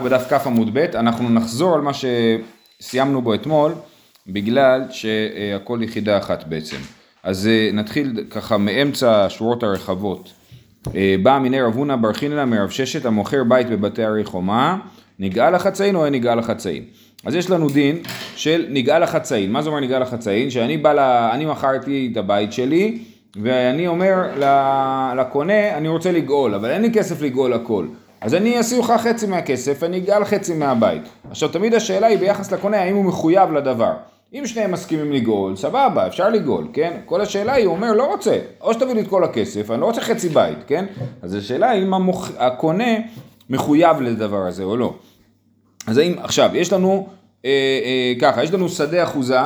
בדף כ עמוד ב', אנחנו נחזור על מה שסיימנו בו אתמול, בגלל שהכל יחידה אחת בעצם. אז אה, נתחיל ככה מאמצע השורות הרחבות. אה, בא מיני רב הונא בר חיננה מרב ששת המוכר בית בבתי הרי חומה, נגאל החצאין או אין נגאל החצאין. אז יש לנו דין של נגאל החצאין. מה זה אומר נגאל החצאין? שאני בא, ל... אני מכרתי את הבית שלי, ואני אומר לקונה, אני רוצה לגאול, אבל אין לי כסף לגאול הכל. אז אני אשים לך חצי מהכסף, אני אגאל חצי מהבית. עכשיו תמיד השאלה היא ביחס לקונה, האם הוא מחויב לדבר. אם שניהם מסכימים לגאול, סבבה, אפשר לגאול, כן? כל השאלה היא, הוא אומר, לא רוצה, או שתביא לי את כל הכסף, אני לא רוצה חצי בית, כן? אז השאלה היא אם המוח... הקונה מחויב לדבר הזה או לא. אז האם, עכשיו, יש לנו, אה, אה, ככה, יש לנו שדה אחוזה,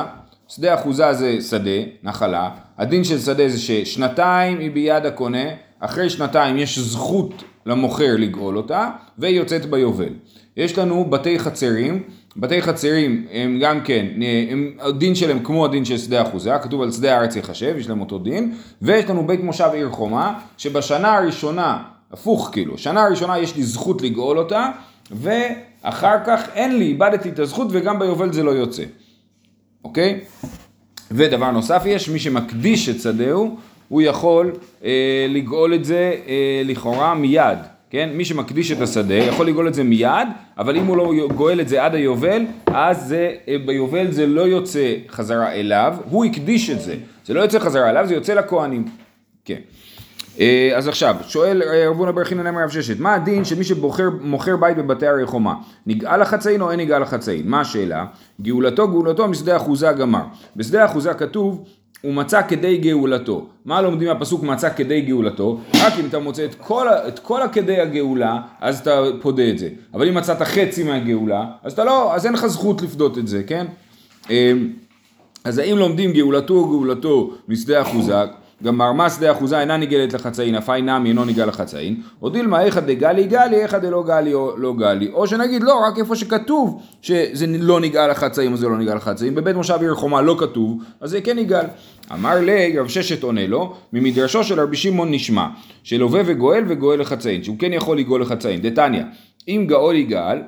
שדה אחוזה זה שדה, נחלה, הדין של שדה זה ששנתיים היא ביד הקונה, אחרי שנתיים יש זכות למוכר לגאול אותה, והיא יוצאת ביובל. יש לנו בתי חצרים, בתי חצרים הם גם כן, הם, הדין שלהם כמו הדין של שדה אחוזה, כתוב על שדה הארץ יחשב, יש להם אותו דין, ויש לנו בית מושב עיר חומה, שבשנה הראשונה, הפוך כאילו, שנה הראשונה יש לי זכות לגאול אותה, ואחר כך אין לי, איבדתי את הזכות וגם ביובל זה לא יוצא, אוקיי? ודבר נוסף יש, מי שמקדיש את שדהו, הוא יכול אה, לגאול את זה אה, לכאורה מיד, כן? מי שמקדיש את השדה יכול לגאול את זה מיד, אבל אם הוא לא גואל את זה עד היובל, אז זה, אה, ביובל זה לא יוצא חזרה אליו, הוא הקדיש את זה, זה לא יוצא חזרה אליו, זה יוצא לכהנים, כן. אה, אז עכשיו, שואל אה, רבונה בר חינן אמר רב ששת, מה הדין של מי שמוכר בית בבתי הרי חומה? נגאל החצאין או אין נגאל החצאין? מה השאלה? גאולתו גאולתו משדה אחוזה גמר. בשדה אחוזה כתוב הוא מצא כדי גאולתו. מה לומדים מהפסוק מצא כדי גאולתו? רק אם אתה מוצא את כל, את כל הכדי הגאולה, אז אתה פודה את זה. אבל אם מצאת חצי מהגאולה, אז אתה לא, אז אין לך זכות לפדות את זה, כן? אמ, אז האם לומדים גאולתו או גאולתו משדה אחוזה? גם שדה אחוזה אינה ניגלת לחצאין, אף נמי אינו ניגל לחצאין, או דילמה איכא דגלי גלי, איכא דלא גלי או לא גלי, או שנגיד לא, רק איפה שכתוב שזה לא ניגל לחצאין או זה לא ניגל לחצאין, בבית מושב עיר חומה לא כתוב, אז זה כן ניגל. אמר לי, רב ששת עונה לו, ממדרשו של רבי שמעון נשמע, שלווה וגואל וגואל לחצאין, שהוא כן יכול לגאול לחצאין, דתניא, אם גאול יגאל,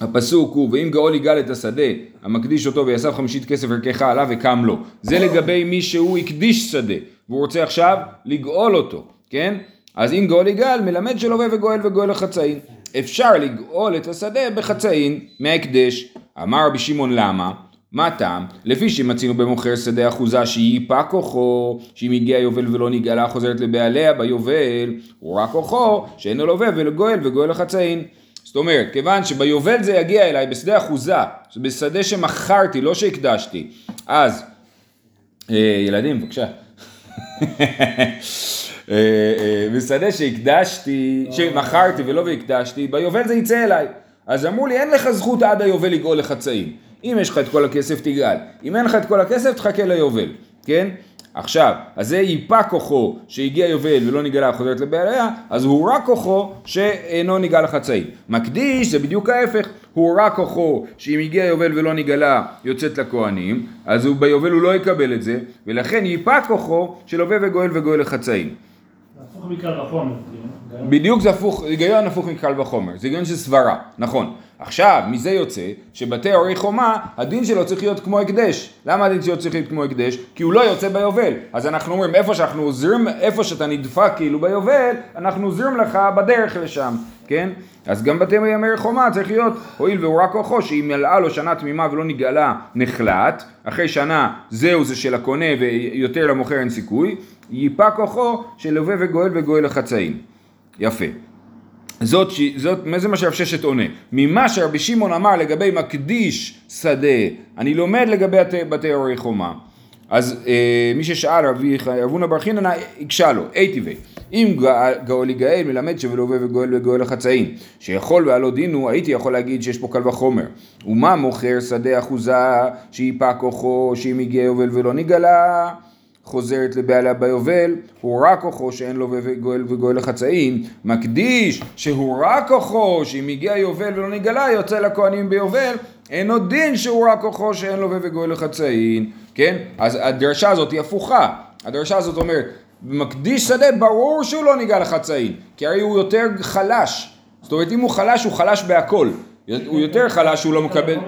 הפסוק הוא ואם גאול יגאל את השדה המקדיש אותו ויסב חמישית כסף ערכך עליו וקם לו. זה לגבי מי שהוא הקדיש שדה והוא רוצה עכשיו לגאול אותו כן? אז אם גאול יגאל מלמד שלווה וגואל וגואל לחצאין אפשר לגאול את השדה בחצאין מההקדש. אמר רבי שמעון למה? מה טעם? לפי שמצינו במוכר שדה אחוזה שהיא פא כוחו, שאם הגיע יובל ולא נגאלה חוזרת לבעליה ביובל, הוא רק כוחו שאינו לווה ולגואל וגואל לחצאין. זאת אומרת, כיוון שביובל זה יגיע אליי בשדה אחוזה, בשדה שמכרתי, לא שהקדשתי, אז, אה, ילדים, בבקשה. אה, אה, בשדה שהקדשתי, שמכרתי ולא והקדשתי, ביובל זה יצא אליי. אז אמרו לי, אין לך זכות עד היובל לגאול לחצאים. אם יש לך את כל הכסף תגאל, אם אין לך את כל הכסף תחכה ליובל, כן? עכשיו, אז זה ייפה כוחו שהגיע יובל ולא נגלה חוזרת לבעליה, אז הוא רק כוחו שאינו ניגע לחצאי. מקדיש זה בדיוק ההפך, הוא רק כוחו שאם הגיע יובל ולא נגלה יוצאת לכהנים, אז הוא ביובל הוא לא יקבל את זה, ולכן ייפה כוחו של הווה וגואל וגואל לחצאים. הפוך מקל וחומר. בדיוק זה הפוך, היגיון הפוך מקל וחומר, זה היגיון של סברה, נכון. עכשיו, מזה יוצא שבתי הורי חומה, הדין שלו צריך להיות כמו הקדש. למה הדין שלו צריך להיות כמו הקדש? כי הוא לא יוצא ביובל. אז אנחנו אומרים, איפה שאנחנו עוזרים, איפה שאתה נדפק כאילו ביובל, אנחנו עוזרים לך בדרך לשם, כן? אז גם בתי הורי חומה צריך להיות, הואיל והוא רק כוחו, שאם מלאה לו שנה תמימה ולא נגאלה, נחלט, אחרי שנה זהו זה של הקונה ויותר למוכר אין סיכוי, ייפה כוחו של לווה וגואל וגואל לחצאים. יפה. זאת, זאת, זה מה שרב ששת עונה? ממה שרבי שמעון אמר לגבי מקדיש שדה, אני לומד לגבי בתי אורי חומה. אז אה, מי ששאל רבי אבונה בר חיננה, הקשה לו, אי טבעי, אם גאול יגאל מלמד שבלווה וגואל וגואל החצאים, שיכול ועלו דינו, הייתי יכול להגיד שיש פה קל וחומר. ומה מוכר שדה אחוזה, שיפה כוחו, שאם הגיע יובל ולא נגלה? חוזרת לבעליה ביובל, הוא רק כוחו שאין לו וגואל וגואל לחצאים, מקדיש שהוא רק כוחו שאם הגיע יובל ולא נגלה יוצא לכהנים ביובל, אין עוד דין שהוא רק כוחו שאין לו וגואל לחצאים, כן? אז הדרשה הזאת היא הפוכה, הדרשה הזאת אומרת, מקדיש שדה ברור שהוא לא ניגע לחצאים, כי הרי הוא יותר חלש, זאת אומרת, אם הוא חלש, הוא חלש בהכל. הוא יותר חלש שהוא לא מקבל...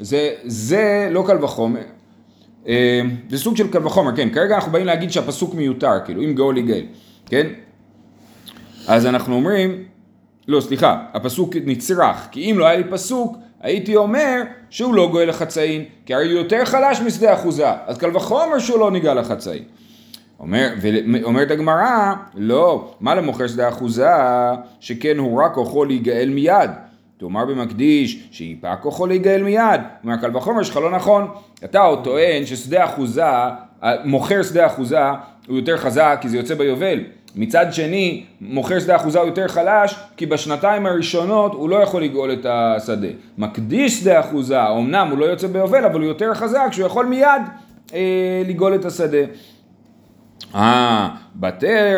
זה, זה לא קל וחומר. אה, זה סוג של קל וחומר, כן. כרגע אנחנו באים להגיד שהפסוק מיותר, כאילו, אם גאול יגאל, כן? אז אנחנו אומרים, לא, סליחה, הפסוק נצרך, כי אם לא היה לי פסוק, הייתי אומר שהוא לא גואל לחצאין, כי הרי הוא יותר חלש משדה אחוזה, אז קל וחומר שהוא לא ניגע לחצאין. אומר, ואומרת הגמרא, לא, מה למוכר שדה אחוזה, שכן הוא רק כוחו להיגאל מיד. תאמר במקדיש, שיפע כוחו להיגאל מיד. אומר, קל וחומר שלך לא נכון. אתה עוד טוען ששדה אחוזה, מוכר שדה אחוזה, הוא יותר חזק כי זה יוצא ביובל. מצד שני, מוכר שדה אחוזה הוא יותר חלש, כי בשנתיים הראשונות הוא לא יכול לגאול את השדה. מקדיש שדה אחוזה, אמנם הוא לא יוצא ביובל, אבל הוא יותר חזק, שהוא יכול מיד אה, לגאול את השדה. אה,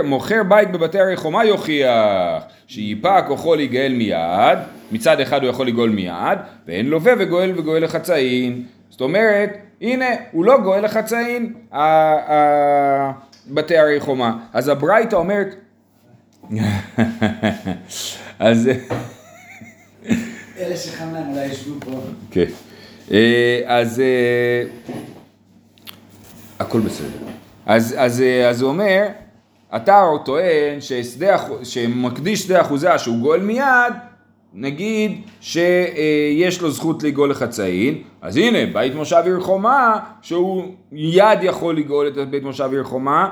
מוכר בית בבתי הרי חומה יוכיח שיפע כוחו להיגאל מיד, מצד אחד הוא יכול לגאול מיד, ואין לווה וגואל וגואל לחצאין. זאת אומרת, הנה, הוא לא גואל לחצאין, בתי הרי חומה. אז הברייתא אומרת... אז... אלה שחם להם אולי ישבו פה. כן. אה, אז אה, הכל בסדר. אז, אז, אה, אז הוא אומר, אתה טוען ששדה, שמקדיש שדה אחוזה שהוא גואל מיד, נגיד שיש לו זכות לגאול לחצאין, אז הנה, בית מושב עיר חומה, שהוא יד יכול לגאול את בית מושב עיר חומה,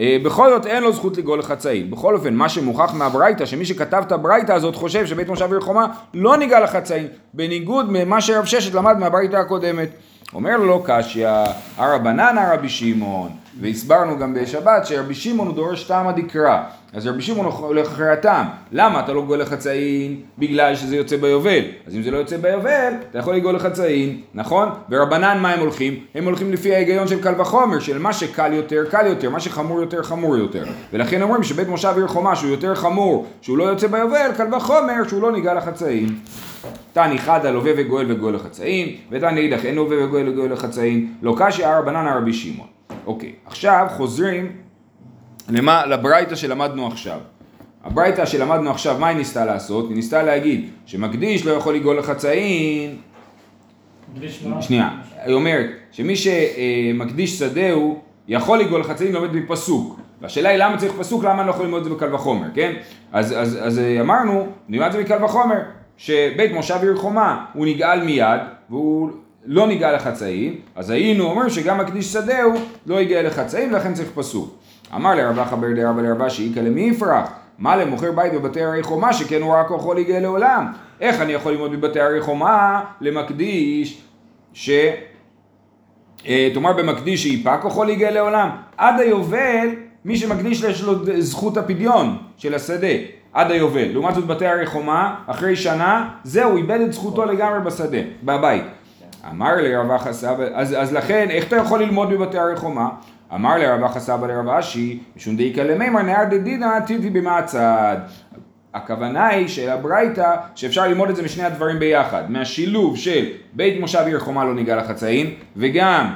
אה, בכל זאת אין לו זכות לגאול לחצאין. בכל אופן, מה שמוכח מהברייתא, שמי שכתב את הברייתא הזאת חושב שבית מושב עיר חומה לא ניגע לחצאין, בניגוד ממה שרב ששת למד מהברייתא הקודמת. אומר לו קשיא, הרבנן הרבי שמעון, והסברנו גם בשבת שרבי שמעון הוא דורש טעמא דקרא, אז רבי שמעון הולך אחרי הטעם, למה אתה לא גואל לחצאין? בגלל שזה יוצא ביובל, אז אם זה לא יוצא ביובל, אתה יכול לגאול לחצאין, נכון? ורבנן מה הם הולכים? הם הולכים לפי ההיגיון של קל וחומר, של מה שקל יותר, קל יותר, מה שחמור יותר, חמור יותר, ולכן אומרים שבית מושב עיר חומה שהוא יותר חמור, שהוא לא יוצא ביובל, קל וחומר שהוא לא ניגע לחצאין. תני חדא לווה וגואל וגואל לחצאין, ותני אידך אין לווה וגואל וגואל לחצאין, לא קשיא הרבנן הרבי שמעון. אוקיי, עכשיו חוזרים למה, לברייתא שלמדנו עכשיו. הברייתא שלמדנו עכשיו, מה היא ניסתה לעשות? היא ניסתה להגיד שמקדיש לא יכול לגאול לחצאין, מקדיש מה? שנייה, היא אומרת שמי שמקדיש שדהו יכול לגאול לחצאין לומד מפסוק. והשאלה היא למה צריך פסוק, למה אני לא יכול ללמוד את זה בקל וחומר, כן? אז, אז, אז אמרנו, נלמד את זה בקל וחומר, שבית מושב עיר חומה הוא נגאל מיד, והוא לא נגאל לחצאין, אז היינו אומרים שגם מקדיש שדהו לא יגאל לחצאין, ולכן צריך פסוק. אמר לרב אחא בר דרבא לרבא שאיכא למי יפרח? מה למוכר בית בבתי הרי חומה שכן הוא רק יכול להגיע לעולם? איך אני יכול ללמוד בבתי הרי חומה למקדיש ש... אה, תאמר במקדיש שיפע כוחו להגיע לעולם. עד היובל, מי שמקדיש יש לו זכות הפדיון של השדה. עד היובל. לעומת זאת בתי הרי חומה, אחרי שנה, זהו, איבד את זכותו לגמרי בשדה, בבית. אמר לרב אחא סבא, אז, אז לכן, איך אתה יכול ללמוד בבתי הרי חומה? אמר לרב אחא סבא לרב אשי, משום דאיכא למימר נהר דדינא טיבי במעצד. הכוונה היא של הברייתא שאפשר ללמוד את זה משני הדברים ביחד, מהשילוב של בית מושב עיר חומה לא ניגע לחצאין וגם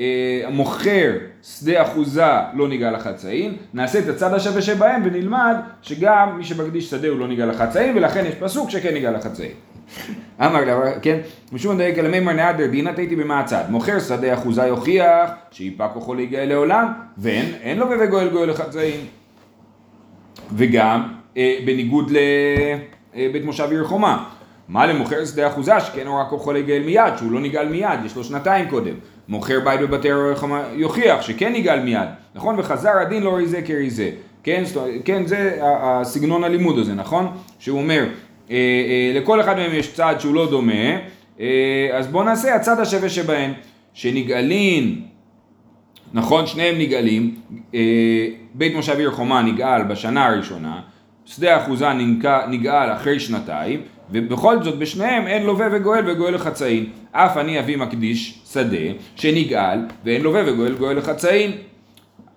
אה, מוכר שדה אחוזה לא ניגע לחצאין, נעשה את הצד השווה שבהם ונלמד שגם מי שמקדיש שדה הוא לא ניגע לחצאין ולכן יש פסוק שכן ניגע לחצאין. אמר לה, כן, משום דאיק אל מימר נהדר דינא תהייתי במעצד, מוכר שדה אחוזה יוכיח שיפע כוחו להגיע לעולם ואין אין לו וגואל גואל לחצאין. וגם אה, בניגוד לבית מושב עיר חומה. מה למוכר שדה אחוזה שכן הוא רק יכול לגאל מיד, שהוא לא נגאל מיד, יש לו שנתיים קודם. מוכר בית בבתי עיר חומה יוכיח שכן נגאל מיד, נכון? וחזר הדין לא ריזה כריזה. כן, כן, זה הסגנון הלימוד הזה, נכון? שהוא אומר, אה, אה, לכל אחד מהם יש צד שהוא לא דומה, אה, אז בואו נעשה הצד השווה שבהם, שנגאלין נכון, שניהם נגאלים, אה, בית מושב עיר חומה נגאל בשנה הראשונה, שדה אחוזה נגאל אחרי שנתיים, ובכל זאת בשניהם אין לווה וגואל וגואל לחצאין. אף אני אביא מקדיש שדה שנגאל ואין לווה וגואל גואל לחצאין.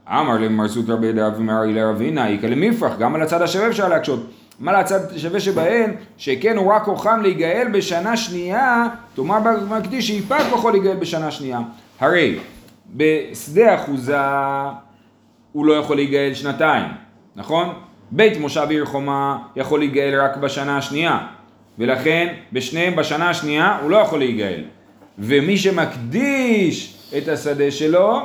אמר למר סוטר בדרב ומרי לרבינה, איכא למפרח, גם על הצד השווה אפשר להקשות. מה לצד השווה שבהן, שכן הוא רק כוחם להיגאל בשנה שנייה, תאמר במקדיש שיפע כוחו להיגאל בשנה שנייה. הרי בשדה אחוזה הוא לא יכול להיגאל שנתיים, נכון? בית מושב עיר חומה יכול להיגאל רק בשנה השנייה, ולכן בשניהם בשנה השנייה הוא לא יכול להיגאל. ומי שמקדיש את השדה שלו,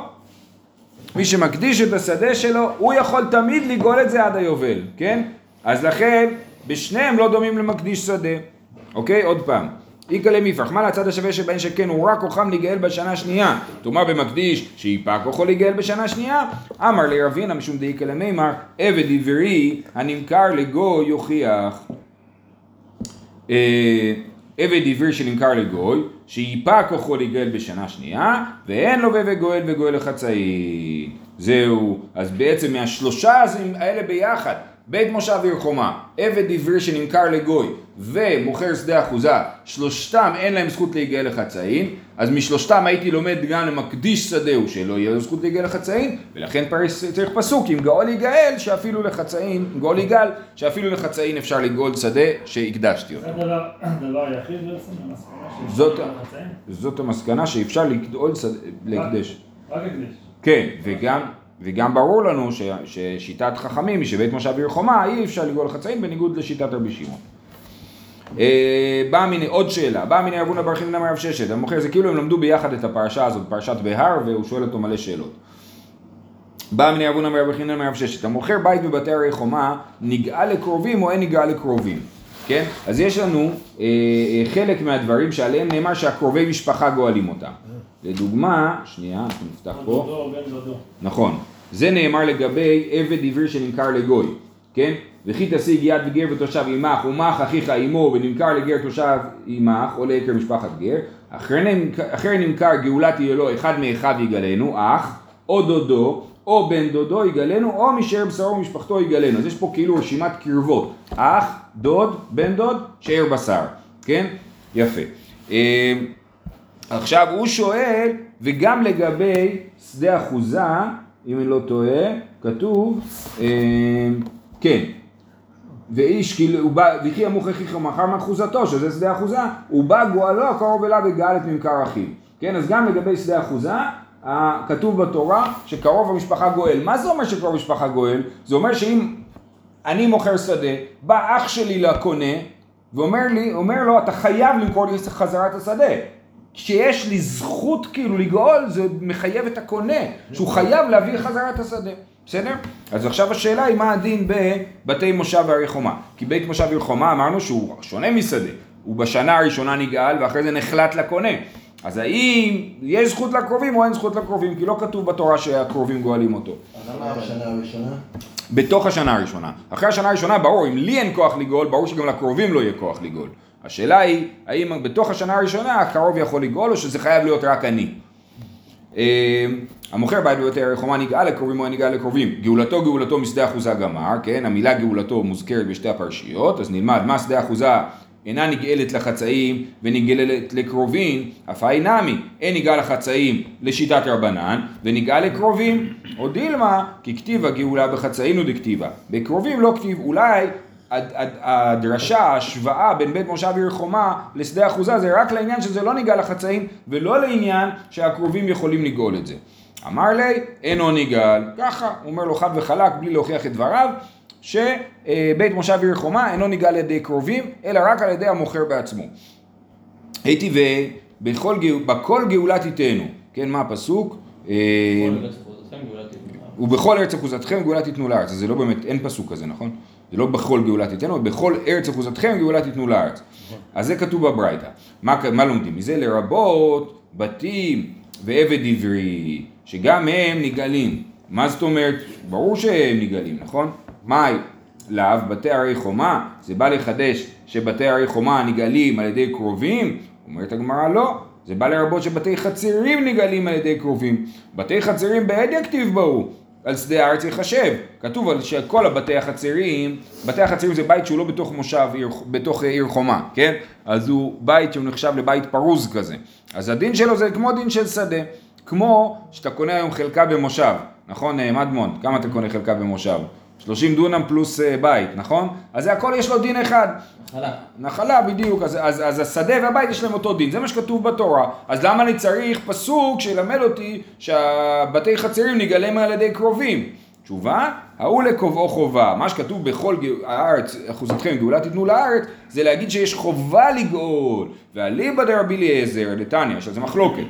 מי שמקדיש את השדה שלו, הוא יכול תמיד לגאול את זה עד היובל, כן? אז לכן, בשניהם לא דומים למקדיש שדה. אוקיי? עוד פעם. איכא למיפרח, מה לצד השווה שבהן שכן הוא רק כוחם להיגאל בשנה השנייה? תאמר במקדיש שאיפה כוחו להיגאל בשנה השנייה? אמר לרבינה משום דאיכא למימר עבד עברי הנמכר לגוי יוכיח. אה, עבד עברי שנמכר לגוי, שאיפה כוחו להיגאל בשנה שנייה, ואין לו וגואל וגואל לחצאין. זהו, אז בעצם מהשלושה האלה ביחד, בית מושב עיר חומה, עבד עברי שנמכר לגוי ומוכר שדה אחוזה, שלושתם אין להם זכות להיגאל לחצאין, אז משלושתם הייתי לומד גם למקדיש שדהו שלא יהיה לו זכות להיגאל לחצאין, ולכן פרס, צריך פסוק עם גאול יגאל שאפילו לחצאין, גאול יגאל שאפילו לחצאין אפשר לגאול שדה שהקדשתי אותו. זה הדבר הדבר היחיד בעצם, זאת, המסקנה שאפשר לגאול שדה, להקדש. רק הקדש. כן, וגם, וגם ברור לנו ש, ששיטת חכמים היא שבית מושב עיר חומה אי אפשר לגאול חצאים בניגוד לשיטת רבי שמעון. אה, באה מיני, עוד שאלה, באה מיני אבונה בר חיננה מרב ששת, המוכר זה כאילו הם למדו ביחד את הפרשה הזאת, פרשת בהר, והוא שואל אותו מלא שאלות. באה מיני אבונה מרב חיננה מרב ששת, המוכר בית בבתי הרי חומה, נגאל לקרובים או אין נגאל לקרובים, כן? אז יש לנו אה, אה, חלק מהדברים שעליהם נאמר שהקרובי משפחה גואלים אותם. לדוגמה, שנייה, אנחנו נפתח פה. נכון. זה נאמר לגבי עבד עברי שנמכר לגוי, כן? וכי תשיג יד וגר ותושב עמך ומך אחיך עמו ונמכר לגר תושב עמך או לעקר משפחת גר. אחרי נמכר, גאולה תהיה לו אחד מאחיו יגלנו אח או דודו או בן דודו יגלנו או משאר בשרו ומשפחתו יגלנו. אז יש פה כאילו רשימת קרבות. אח, דוד, בן דוד, שאר בשר. כן? יפה. אה, עכשיו הוא שואל, וגם לגבי שדה אחוזה, אם אני לא טועה, כתוב, אה, כן, ואיש כאילו, הוא בא, וכי המוך אחיך מחר מאחוזתו, שזה שדה אחוזה, הוא בא גואלו הקרוב אליו וגאל את ממכר אחיו. כן, אז גם לגבי שדה אחוזה, כתוב בתורה שקרוב המשפחה גואל. מה זה אומר שקרוב המשפחה גואל? זה אומר שאם אני מוכר שדה, בא אח שלי לקונה, ואומר לי, אומר לו, אתה חייב למכור לי חזרה את השדה. כשיש לי זכות כאילו לגאול, זה מחייב את הקונה, שהוא חייב להביא חזרה את השדה. בסדר? אז עכשיו השאלה היא מה הדין בבתי מושב והרי חומה. כי בית מושב ועיר חומה אמרנו שהוא שונה משדה. הוא בשנה הראשונה נגאל ואחרי זה נחלט לקונה. אז האם יש זכות לקרובים או אין זכות לקרובים? כי לא כתוב בתורה שהקרובים גואלים אותו. אז למה השנה הראשונה? בתוך השנה הראשונה. אחרי השנה הראשונה ברור, אם לי אין כוח לגאול, ברור שגם לקרובים לא יהיה כוח לגאול. השאלה היא, האם בתוך השנה הראשונה הקרוב יכול לגאול או שזה חייב להיות רק אני. המוכר בית בבתי הרי חומה נגאל לקרובים או נגאל לקרובים. גאולתו גאולתו משדה אחוזה גמר, כן? המילה גאולתו מוזכרת בשתי הפרשיות, אז נלמד מה שדה אחוזה אינה נגאלת לחצאים ונגאלת לקרובים, אף היא נמי, אין נגאל לחצאים לשיטת רבנן, ונגאל לקרובים, או דילמה, כי כתיבה גאולה בחצאים ודכתיבה. בקרובים לא כתיב, אולי הדרשה, ההשוואה בין בית מושב עיר חומה לשדה אחוזה זה רק לעניין שזה לא ניגע לחצאים ולא לעניין שהקרובים יכולים לגאול את זה. אמר לי, אינו ניגל, ככה, הוא אומר לו חד וחלק בלי להוכיח את דבריו, שבית מושב עיר חומה אינו ניגע על ידי קרובים, אלא רק על ידי המוכר בעצמו. הייתי ובכל בכל גאולה תיתנו, כן, מה הפסוק? אה, ובכל ארץ אחוזתכם גאולה תיתנו לארץ. אז זה לא באמת, אין פסוק כזה, נכון? זה לא בכל גאולה תיתנו, בכל ארץ אחוזתכם גאולה תיתנו לארץ. אז זה כתוב בברייתא. מה, מה לומדים מזה? לרבות בתים ועבד עברי, שגם הם נגאלים. מה זאת אומרת? ברור שהם נגאלים, נכון? מאי? לאו, בתי הרי חומה, זה בא לחדש שבתי הרי חומה נגאלים על ידי קרובים? אומרת הגמרא לא, זה בא לרבות שבתי חצרים נגאלים על ידי קרובים. בתי חצרים בעד יכתיב בהו, על שדה הארץ יחשב. כתוב על שכל הבתי החצרים, בתי החצרים זה בית שהוא לא בתוך מושב, עיר, בתוך עיר חומה, כן? אז הוא בית שהוא נחשב לבית פרוז כזה. אז הדין שלו זה כמו דין של שדה. כמו שאתה קונה היום חלקה במושב, נכון אה, מדמון? כמה אתה קונה חלקה במושב? 30 דונם פלוס אה, בית, נכון? אז זה הכל יש לו דין אחד. נחלה. נחלה בדיוק, אז, אז, אז השדה והבית יש להם אותו דין, זה מה שכתוב בתורה. אז למה אני צריך פסוק שילמד אותי שהבתי חצרים נגאלים על ידי קרובים? תשובה, ההוא לקובעו חובה. מה שכתוב בכל הארץ, אחוזתכם גאולה תיתנו לארץ, זה להגיד שיש חובה לגאול. ואליבא דרבי אליעזר, דתניא, על זה מחלוקת.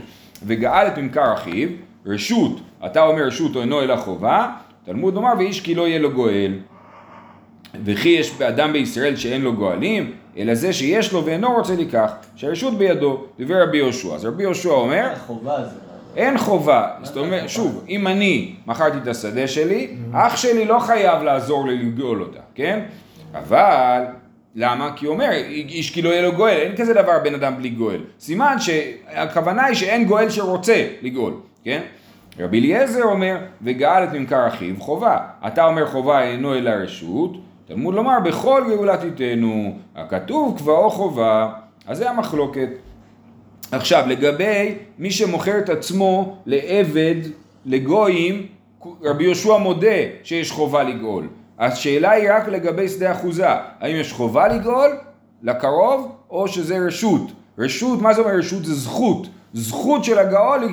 וגאל את ממכר אחיו, רשות, אתה אומר רשות או אינו אלא חובה, תלמוד לומר ואיש כי לא יהיה לו גואל. וכי יש באדם בישראל שאין לו גואלים, אלא זה שיש לו ואינו רוצה לקח, שהרשות בידו, דבר רבי יהושע. אז רבי יהושע אומר, החובה. אין חובה, זאת אומרת, שוב, אם אני מכרתי את השדה שלי, אח שלי לא חייב לעזור לי לגאול אותה, כן? אבל, למה? כי הוא אומר, איש כי לא יהיה לו גואל, אין כזה דבר בן אדם בלי גואל. סימן שהכוונה היא שאין גואל שרוצה לגאול, כן? רבי אליעזר אומר, וגאל את ממכר אחיו חובה. אתה אומר חובה אינו אלא רשות, תלמוד לומר, בכל גאולה תיתנו, הכתוב קבעו חובה, אז זה המחלוקת. עכשיו, לגבי מי שמוכר את עצמו לעבד, לגויים, רבי יהושע מודה שיש חובה לגאול. השאלה היא רק לגבי שדה אחוזה, האם יש חובה לגאול לקרוב, או שזה רשות. רשות, מה זה אומר רשות? זה זכות. זכות של הגאול,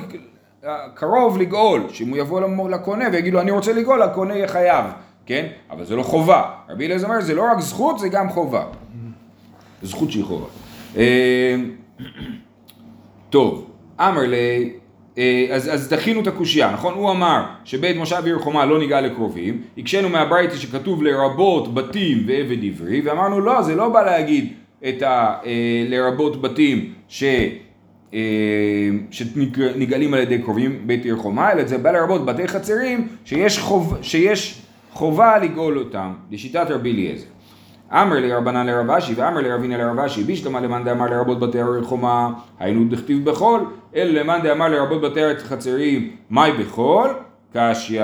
הקרוב לגאול, שאם הוא יבוא לקונה ויגיד לו אני רוצה לגאול, הקונה יהיה חייב, כן? אבל זה לא חובה. רבי אליעזר אומר זה לא רק זכות, זה גם חובה. זכות שהיא חובה. אה, טוב, אמר לי, אה, אז, אז דחינו את הקושייה, נכון? הוא אמר שבית מושב עיר חומה לא ניגע לקרובים, הקשינו מהברייתא שכתוב לרבות בתים ועבד עברי, ואמרנו לא, זה לא בא להגיד את ה... אה, לרבות בתים ש... אה, שנגאלים על ידי קרובים בית עיר חומה, אלא זה בא לרבות בתי חצרים שיש, חוב, שיש חובה לגאול אותם, לשיטת רבי אליעזר. אמר לרבנן לרב אשי ואמר לרבינה לרב אשי בישלמה למאן דאמר לרבות בתי ערי חומה היינו דכתיב בכל אלא למאן דאמר לרבות בתי ערי חצרים מאי בכל קשיא.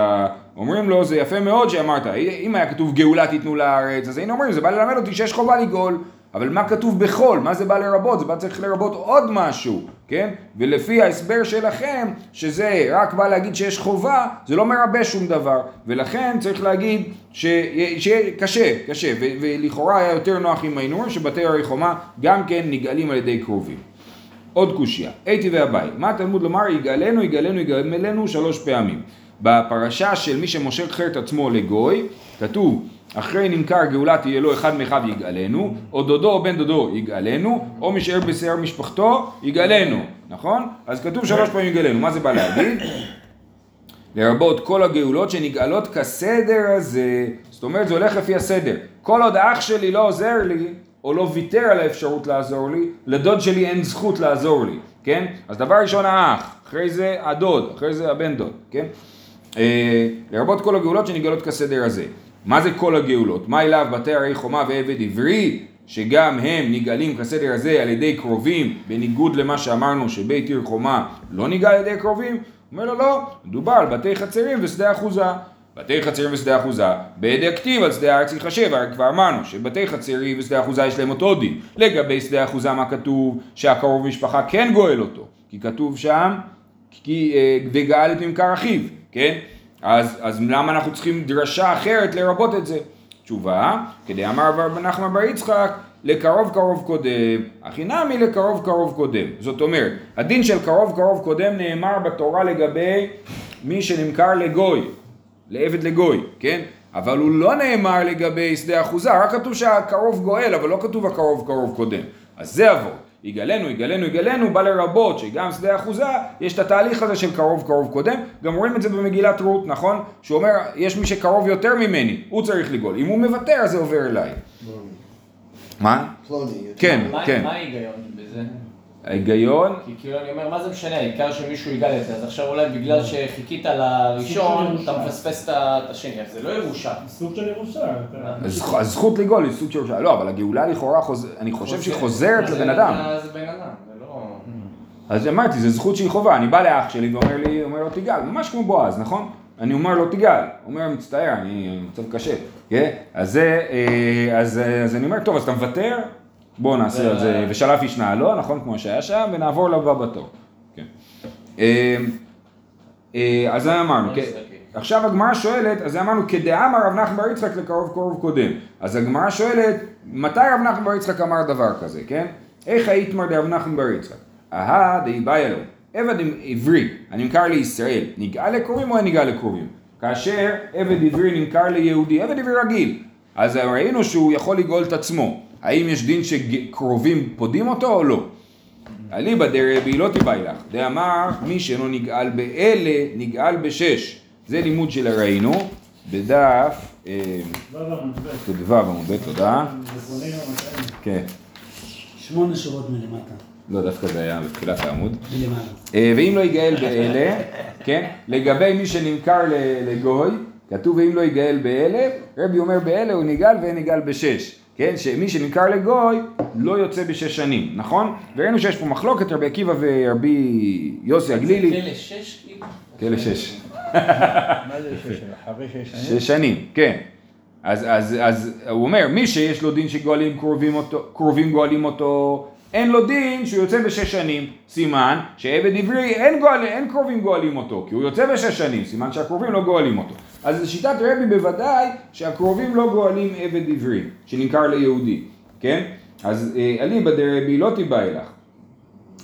אומרים לו זה יפה מאוד שאמרת אם היה כתוב גאולה תיתנו לארץ אז היינו אומרים זה בא ללמד אותי שיש חובה לגאול אבל מה כתוב בכל? מה זה בא לרבות? זה בא צריך לרבות עוד משהו, כן? ולפי ההסבר שלכם, שזה רק בא להגיד שיש חובה, זה לא מרבה שום דבר. ולכן צריך להגיד שיהיה קשה. ו- ולכאורה היה יותר נוח אם היינו שבתי הרי חומה גם כן נגאלים על ידי קרובים. עוד קושייה, הייתי ואביי, מה התלמוד לומר? יגאלנו, יגאלנו, יגאלנו שלוש פעמים. בפרשה של מי שמושך חר את עצמו לגוי, כתוב אחרי נמכר גאולה תהיה לו אחד מאחיו יגאלנו, או דודו או בן דודו יגאלנו, או משאר בשיער משפחתו יגאלנו, נכון? אז כתוב שלוש פעמים יגאלנו, מה זה בא להגיד? לרבות כל הגאולות שנגאלות כסדר הזה, זאת אומרת זה הולך לפי הסדר, כל עוד האח שלי לא עוזר לי, או לא ויתר על האפשרות לעזור לי, לדוד שלי אין זכות לעזור לי, כן? אז דבר ראשון האח, אחרי זה הדוד, אחרי זה הבן דוד, כן? אה, לרבות כל הגאולות שנגאלות כסדר הזה. מה זה כל הגאולות? מה אליו בתי הרי חומה ועבד עברי, שגם הם נגאלים כסדר הזה על ידי קרובים, בניגוד למה שאמרנו שבית עיר חומה לא נגאל על ידי קרובים? אומר לו לא, מדובר על בתי חצרים ושדה אחוזה. בתי חצרים ושדה אחוזה, בידי הכתיב על שדה הארץ ייחשב, הרי כבר אמרנו שבתי חצרים ושדה אחוזה יש להם אותו דין. לגבי שדה אחוזה מה כתוב? שהקרוב משפחה כן גואל אותו, כי כתוב שם, כי אה, וגאל את ממכר אחיו, כן? אז, אז למה אנחנו צריכים דרשה אחרת לרבות את זה? תשובה, כדי אמר רב נחמן בר יצחק, לקרוב קרוב קודם, הכי נמי לקרוב קרוב קודם. זאת אומרת, הדין של קרוב קרוב קודם נאמר בתורה לגבי מי שנמכר לגוי, לעבד לגוי, כן? אבל הוא לא נאמר לגבי שדה אחוזה, רק כתוב שהקרוב גואל, אבל לא כתוב הקרוב קרוב קודם. אז זה אבות. יגאלנו, יגאלנו, יגאלנו, בא לרבות שגם שדה אחוזה, יש את התהליך הזה של קרוב קרוב קודם, גם רואים את זה במגילת רות, נכון? שהוא אומר, יש מי שקרוב יותר ממני, הוא צריך לגאול, אם הוא מוותר אז זה עובר אליי. מה? פלוני. כן, כן. מה ההיגיון בזה? ההיגיון, כי כאילו אני אומר, מה זה משנה, העיקר שמישהו יגאל את זה, אז עכשיו אולי בגלל שחיכית לראשון, אתה. מפספס את השני, אז זה לא ירושה. סוג של ירושה. הזכות לגאול היא סוג של ירושה, לא, אבל הגאולה לכאורה, אני חושב שהיא חוזרת לבן אדם. זה בן אדם, זה לא... אז אמרתי, זו זכות שהיא חובה, אני בא לאח שלי ואומר לי, אומר לו תיגל, ממש כמו בועז, נכון? אני אומר לו תיגל, הוא אומר מצטער, אני מצב קשה, כן? אז זה, אה, אז, אה, אז אני אומר, טוב, אז אתה מוותר? בואו נעשה על זה, ושלף ישנה לו, נכון? כמו שהיה שם, ונעבור לבא בתור. כן. אה, אה, אז זה אמרנו, לא כן. עכשיו הגמרא שואלת, אז אמרנו כדאמר רב נחמן בר יצחק לקרוב קרוב קודם. אז הגמרא שואלת, מתי רב נחמן בר יצחק אמר דבר כזה, כן? איך היתמר דרב נחמן בר יצחק? אהה דאי באי אלו, עבד עברי, הנמכר לישראל, נגאל לקרובים או אין נגאל לקרובים? כאשר עבד עברי נמכר ליהודי, עבד עברי רגיל, אז ראינו שהוא יכול לגאול את עצמו. האם יש דין שקרובים פודים אותו או לא? אליבא דרבי לא תיבאי לך, דאמר מי שאינו נגאל באלה, נגאל בשש. זה לימוד שראינו בדף אה, ו' עמוד ב'. ט"ו עמוד ב', תודה. כן, שמונה שורות מלמטה, לא דווקא זה היה בתחילת העמוד. אה, ואם לא יגאל באלה, כן, לגבי מי שנמכר לגוי, כתוב ואם לא יגאל באלה, רבי אומר באלה הוא נגאל ואין נגאל בשש, כן, שמי שנמכר לגוי לא יוצא בשש שנים, נכון? וראינו שיש פה מחלוקת, רבי עקיבא ורבי יוסי הגלילי, כלא שש כאילו? כאלה שש, מה זה שש? אחרי שש שנים? שש שנים, כן. אז, אז, אז הוא אומר, מי שיש לו דין שגואלים קרובים, אותו, קרובים גואלים אותו, אין לו דין שהוא יוצא בשש שנים. סימן שעבד עברי אין, גואל, אין קרובים גואלים אותו, כי הוא יוצא בשש שנים, סימן שהקרובים לא גואלים אותו. אז לשיטת רבי בוודאי שהקרובים לא גואלים עבד עברי, שנמכר ליהודי, כן? אז אה, אליבא דרבי לא תיבאי לך.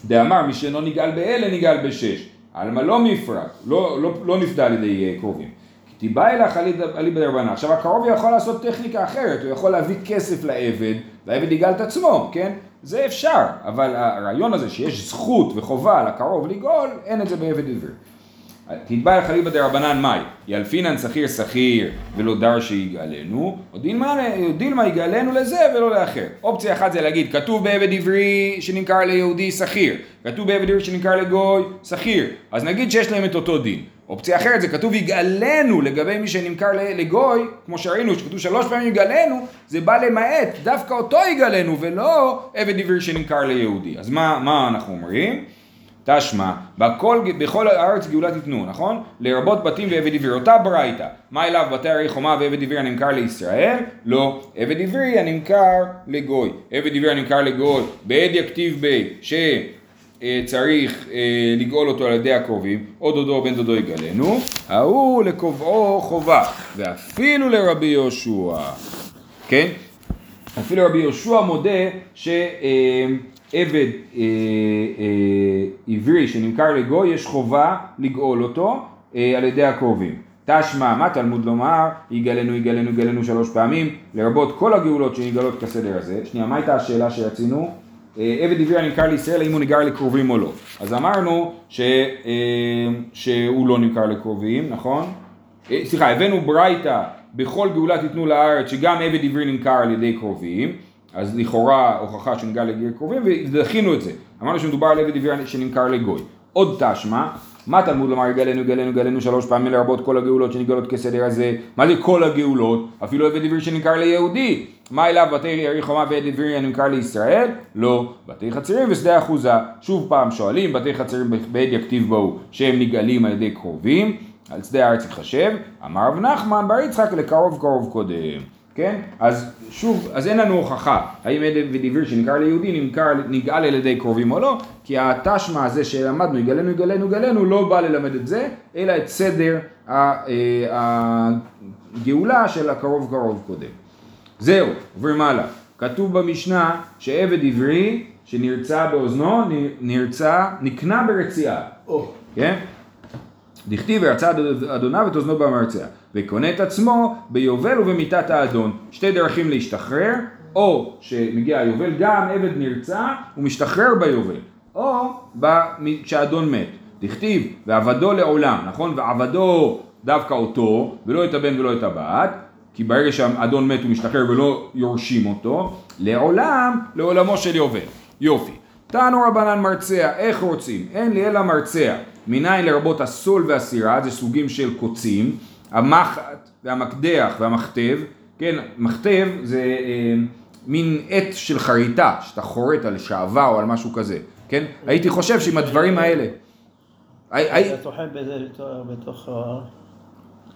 דאמר מי שאינו נגאל באלה נגאל בשש. עלמא לא מפרט, לא, לא, לא נפדה על ידי אה, קרובים. תיבא אלך אליבא דרבנן. עכשיו הקרוב יכול לעשות טכניקה אחרת, הוא יכול להביא כסף לעבד, והעבד יגאל את עצמו, כן? זה אפשר, אבל הרעיון הזה שיש זכות וחובה לקרוב לגאול, אין את זה בעבד עברי. תתבע לך אליבא דרבנן מאי, ילפינן שכיר שכיר ולא דר שיגאלנו, או דילמה יגאלנו לזה ולא לאחר. אופציה אחת זה להגיד, כתוב בעבד עברי שנמכר ליהודי שכיר, כתוב בעבד עברי שנמכר לגוי שכיר, אז נגיד שיש להם את אותו דין. אופציה אחרת זה כתוב יגאלנו לגבי מי שנמכר לגוי, כמו שראינו שכתוב שלוש פעמים יגאלנו, זה בא למעט דווקא אותו יגאלנו ולא עבד עברי שנמכר ליהודי. אז מה, מה אנחנו אומרים? תשמע, בכל, בכל הארץ גאולה תיתנו, נכון? לרבות בתים ועבד עברי, אותה ברייתא. מה אליו בתי הרי חומה ועבד עברי הנמכר לישראל? לא. עבד עברי הנמכר לגוי. עבד עברי הנמכר לגוי, בעד יכתיב בי, שצריך אה, לגאול אותו על ידי הקרובים, או דודו או בן דודו יגאלנו, ההוא לקובעו חובה, ואפילו לרבי יהושע, כן? אפילו רבי יהושע מודה שעבד אה, אה, עברי שנמכר לגוי יש חובה לגאול אותו אה, על ידי הקרובים. תשמע, מה תלמוד לומר? יגאלנו, יגאלנו, יגאלנו שלוש פעמים, לרבות כל הגאולות שנגאלות כסדר הזה. שנייה, מה הייתה השאלה שרצינו? אה, עבד עברי הנמכר לישראל, האם הוא נגר לקרובים או לא. אז אמרנו ש, אה, שהוא לא נמכר לקרובים, נכון? אה, סליחה, הבאנו ברייתא, בכל גאולה תיתנו לארץ, שגם עבד עברי נמכר על ידי קרובים, אז לכאורה הוכחה שנגע לגר קרובים, ודחינו את זה. אמרנו שמדובר על עבד עברי שנמכר לגוי. עוד תשמע, מה תלמוד לומר יגאלנו, יגאלנו, יגאלנו שלוש פעמים לרבות כל הגאולות שנגאלות כסדר הזה? מה זה כל הגאולות? אפילו עבד עברי שנמכר ליהודי. מה אליו בתי ירי חומה ועבד עברי הנמכר לישראל? לא. בתי חצרים ושדה אחוזה. שוב פעם שואלים, בתי חצרים בעד יכתיב בו שהם נגאלים על ידי קרובים. על שדה הארץ יתחשב, אמר רב נחמן בר יצחק לקרוב קרוב קודם, כן? אז שוב, אז אין לנו הוכחה האם עדב ודביר שנמכר ליהודי נמכר, נגאל על ידי קרובים או לא, כי התשמע הזה שלמדנו, יגאלנו, יגאלנו, יגאלנו, לא בא ללמד את זה, אלא את סדר הגאולה של הקרוב קרוב קודם. זהו, עוברים הלאה. כתוב במשנה שעבד עברי שנרצה באוזנו, נרצה, נקנה ברציעה. כן? דכתיב וירצה אדוניו את אוזנו במרצע, וקונה את עצמו ביובל ובמיתת האדון. שתי דרכים להשתחרר, או שמגיע היובל, גם עבד נרצע, הוא משתחרר ביובל, או כשהאדון מת. דכתיב ועבדו לעולם, נכון? ועבדו דווקא אותו, ולא את הבן ולא את הבת, כי ברגע שהאדון מת הוא משתחרר ולא יורשים אותו, לעולם, לעולמו של יובל. יופי. תנו רבנן מרצע, איך רוצים? אין לי אלא מרצע. מניין לרבות הסול והסירה, זה סוגים של קוצים, המחט והמקדח והמכתב, כן, מכתב זה אה, מין עט של חריטה, שאתה חורט על שעווה או על משהו כזה, כן? הייתי חושב שעם הדברים האלה, אתה טוחן בזה בתוך-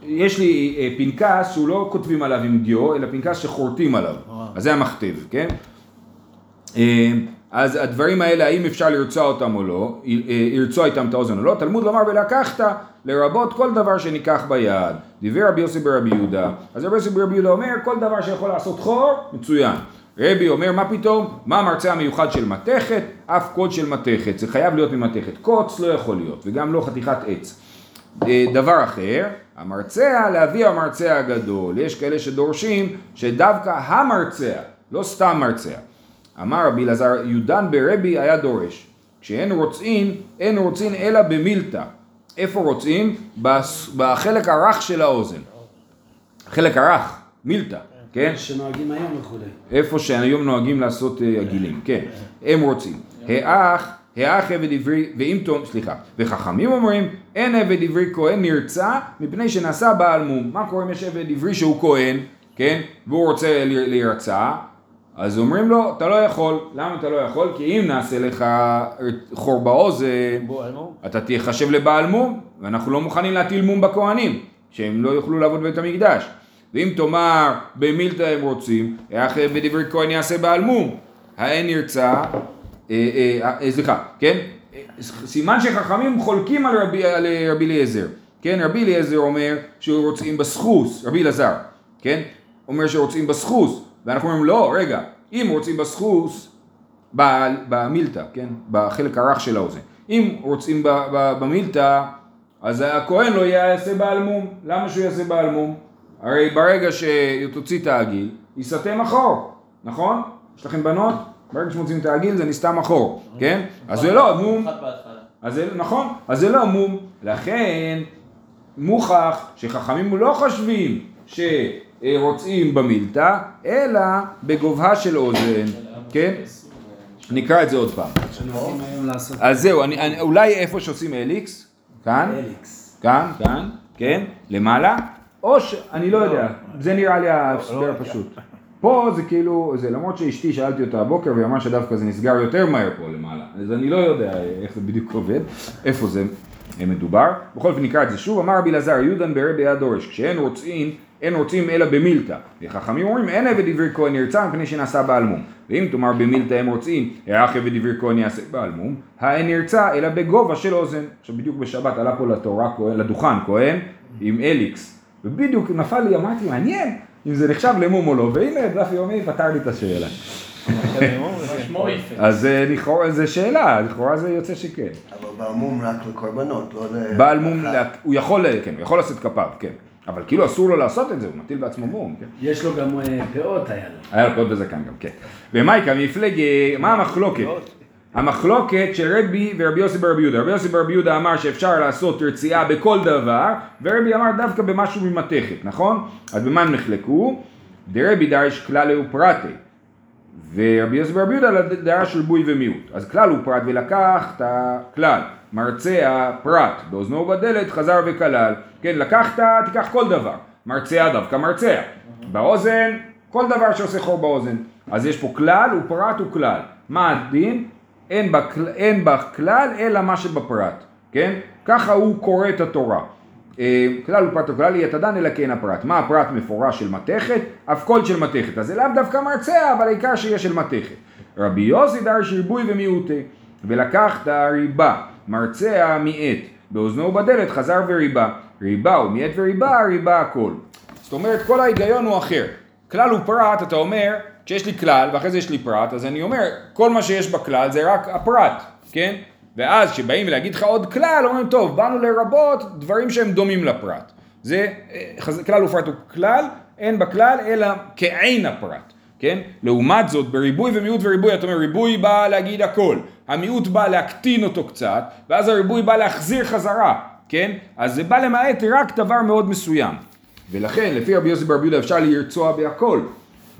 יש לי אה, פנקס שהוא לא כותבים עליו עם דיו, אלא פנקס שחורטים עליו, אה. אז זה המכתב, כן? אז הדברים האלה, האם אפשר לרצוע אותם או לא, אה, לרצוע איתם את האוזן או לא, תלמוד לומר ולקחת, לרבות כל דבר שניקח ביד. דיבר רבי יוסי ברבי יהודה, אז רבי יוסי ברבי יהודה אומר, כל דבר שיכול לעשות חור, מצוין. רבי אומר, מה פתאום? מה המרצע המיוחד של מתכת? אף קוד של מתכת, זה חייב להיות ממתכת. קוץ לא יכול להיות, וגם לא חתיכת עץ. אה, דבר אחר, המרצע להביא המרצע הגדול. יש כאלה שדורשים שדווקא המרצע, לא סתם מרצע. אמר רבי אלעזר, יודן ברבי היה דורש. כשאין רוצין, אין רוצין אלא במילתא. איפה רוצין? בחלק הרך של האוזן. החלק הרך, מילתא, כן? שנוהגים היום וכולי. איפה שהיום נוהגים לעשות אה, עגילים, כן, הם רוצים. האח, האח עבד עברי, ואם תום, סליחה, וחכמים אומרים, אין עבד עברי כהן נרצע מפני שנעשה בעל מום. מה קורה אם יש עבד עברי שהוא כהן, כן, והוא רוצה להירצע, אז אומרים לו, אתה לא יכול. למה אתה לא יכול? כי אם נעשה לך חור באוזן. אתה תיחשב לבעל מום, ואנחנו לא מוכנים להטיל מום בכהנים, שהם לא יוכלו לעבוד בבית המקדש. ואם תאמר במילתא הם רוצים, איך בדברי כהן יעשה בעל מום? האין נרצע, אה, אה, אה, סליחה, כן? סימן שחכמים חולקים על רבי, על רבי אליעזר, כן? רבי אליעזר אומר שרוצים בסחוס, רבי אלעזר, כן? אומר שרוצים בסחוס, ואנחנו אומרים לא, רגע, אם רוצים בסחוס, במילתא, כן? בחלק הרך של האוזן. אם רוצים במילתא, אז הכהן לא יעשה בעל מום. למה שהוא יעשה בעל מום? הרי ברגע שתוציא את העגיל, ייסתם אחור, נכון? יש לכם בנות? ברגע שמוציאים את העגיל זה נסתם אחור, כן? אז זה לא מום. אז זה, נכון, אז זה לא מום, לכן מוכח שחכמים לא חושבים שרוצים במילתא, אלא בגובהה של אוזן, כן? נקרא את זה עוד פעם. אז זהו, אני, אני, אולי איפה שעושים אליקס, כאן, אליקס. כאן, כאן, כן, למעלה, או ש... אני לא יודע, זה נראה לי ההסבר הפשוט. פה זה כאילו, זה למרות שאשתי שאלתי אותה הבוקר והיא אמרה שדווקא זה נסגר יותר מהר פה למעלה, אז אני לא יודע איך זה בדיוק עובד, איפה זה מדובר. בכל אופן נקרא את זה שוב, אמר רבי אלעזר, יודן ברבי היה דורש, כשאין רוצים, אין רוצים אלא במילתא. וחכמים אומרים, אין עבד עברי כהן ירצה מפני שנעשה בעל מום. ואם תאמר במילתא הם רוצים, איך עבד עברי כהן יעשה בעל מום, האין ירצה אלא בגובה של אוזן. עכשיו בדיוק בשבת עלה פה לתורה כהן, לדוכן כהן, עם אליקס. ובדיוק נפל לי, אמרתי, מעניין אם זה נחשב למום או לא, והנה דף יומי פתר לי את השאלה. אז אה, לכאורה זה שאלה, לכאורה זה יוצא שכן. אבל בעמום רק לקורבנות, לא ל... בעל מום, הוא יכול, כן, הוא יכול לשאת כפיו, כן. אבל כאילו אסור לו לעשות את זה, הוא מטיל בעצמו מום, כן. יש לו גם אה, פאות היה לו. היה לו פאות בזקן גם, כן. ומייקה מפלג, אה, מה המחלוקת? המחלוקת של רבי ורבי יוסי ברבי יהודה. רבי יוסי ברבי יהודה אמר שאפשר לעשות רציעה בכל דבר, ורבי אמר דווקא במשהו ממתכת, נכון? אז במה הם נחלקו? דרבי דרש כלל ופרטי. ורבי יוסי ברבי יהודה דרש ריבוי ומיעוט. אז כלל הוא פרט ולקח את הכלל. מרצע פרט, באוזנו ובדלת חזר וכלל. כן, לקחת, תיקח כל דבר. מרצע דווקא מרצע. באוזן, כל דבר שעושה חור באוזן. אז יש פה כלל ופרט וכלל. מה הדין? אין, בכלל, אין בכלל אלא מה שבפרט. כן? ככה הוא קורא את התורה. אה, כלל ופרט וכלל יהיה תדן אלא כן הפרט. מה הפרט מפורש של מתכת? אף קול של מתכת. אז זה לאו דווקא מרצע, אבל העיקר שיהיה של מתכת. רבי יוסי דרש ריבוי ומיעוטי, ולקחת ריבה, מרצע מיעט, באוזנו ובדלת חזר וריבה. ריבה ומיעט וריבה, ריבה הכל. זאת אומרת, כל ההיגיון הוא אחר. כלל ופרט, אתה אומר, כשיש לי כלל ואחרי זה יש לי פרט, אז אני אומר, כל מה שיש בכלל זה רק הפרט, כן? ואז כשבאים להגיד לך עוד כלל, אומרים, טוב, באנו לרבות דברים שהם דומים לפרט. זה אה, כלל ופרט הוא כלל, אין בכלל אלא כעין הפרט, כן? לעומת זאת, בריבוי ומיעוט וריבוי, אתה אומר, ריבוי בא להגיד הכל, המיעוט בא להקטין אותו קצת, ואז הריבוי בא להחזיר חזרה, כן? אז זה בא למעט רק דבר מאוד מסוים. ולכן, לפי רבי יוסי ברבי יהודה אפשר לרצוע בהכל.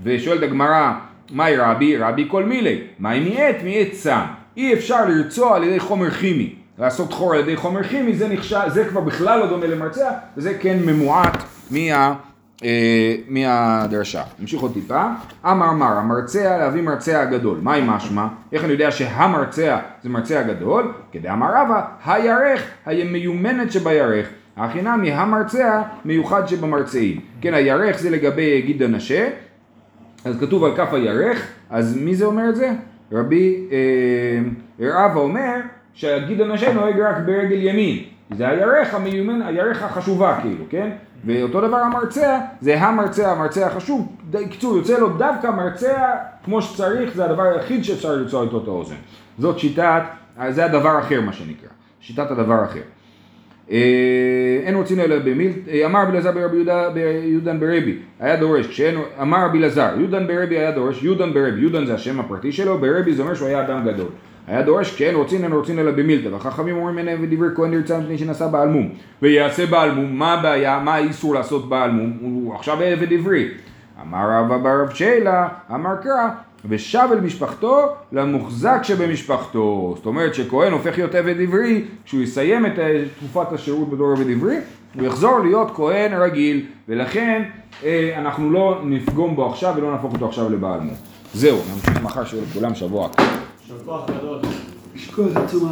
ושואלת הגמרא, מהי רבי? רבי כל מילי. מהי מיעט? מיעט צם. אי אפשר לרצוע על ידי חומר כימי. לעשות חור על ידי חומר כימי, זה נחשב, זה כבר בכלל לא דומה למרצע, וזה כן ממועט מה... אה, מהדרשה. נמשיך עוד טיפה. אמר מר, המרצע להביא מרצע הגדול. מהי משמע? איך אני יודע שהמרצע זה מרצע הגדול? כדאמר רבא, הירך, המיומנת שבירך. הכי נמי המרצע מיוחד שבמרצעים. כן, הירך זה לגבי גיד הנשה, אז כתוב על כף הירך, אז מי זה אומר את זה? רבי אה, רבא אומר שהגיד הנשה נוהג רק ברגל ימין. זה הירך המיומן, הירך החשובה כאילו, כן? ואותו דבר המרצע, זה המרצע, המרצע החשוב. ד- קיצור, יוצא לו דווקא מרצע כמו שצריך, זה הדבר היחיד שאפשר לרצוע איתו את האוזן. זאת שיטת, זה הדבר אחר מה שנקרא. שיטת הדבר אחר. אה, אין רוצים אלא במילת, אה, אמר רבי אלעזר ברבי יהודה- ביודן ברבי, היה דורש, כשאין, אמר רבי אלעזר, יודן ברבי היה דורש, יודן ברבי, יודן זה השם הפרטי שלו, ברבי זה אומר שהוא היה אדם גדול. היה דורש, כשאין רוצים, אין רוצים אלא במילתא, והחכמים אומרים אין ודברי כהן נרצה מפני שנשא בעל מום, ויעשה בעל מום, מה הבעיה, מה האיסור לעשות בעל מום, הוא עכשיו עבד עברי. אמר רב אבא רב שיילה, אמר קרא, ושב אל משפחתו למוחזק שבמשפחתו. זאת אומרת שכהן הופך להיות עבד עברי, כשהוא יסיים את אה, תקופת השירות בתור עבד עברי, הוא יחזור להיות כהן רגיל, ולכן אה, אנחנו לא נפגום בו עכשיו ולא נהפוך אותו עכשיו לבעל מום. זהו, נמשיך מחר שיהיה לכולם שבוע. יישר כוח גדול. יש כוח עצום.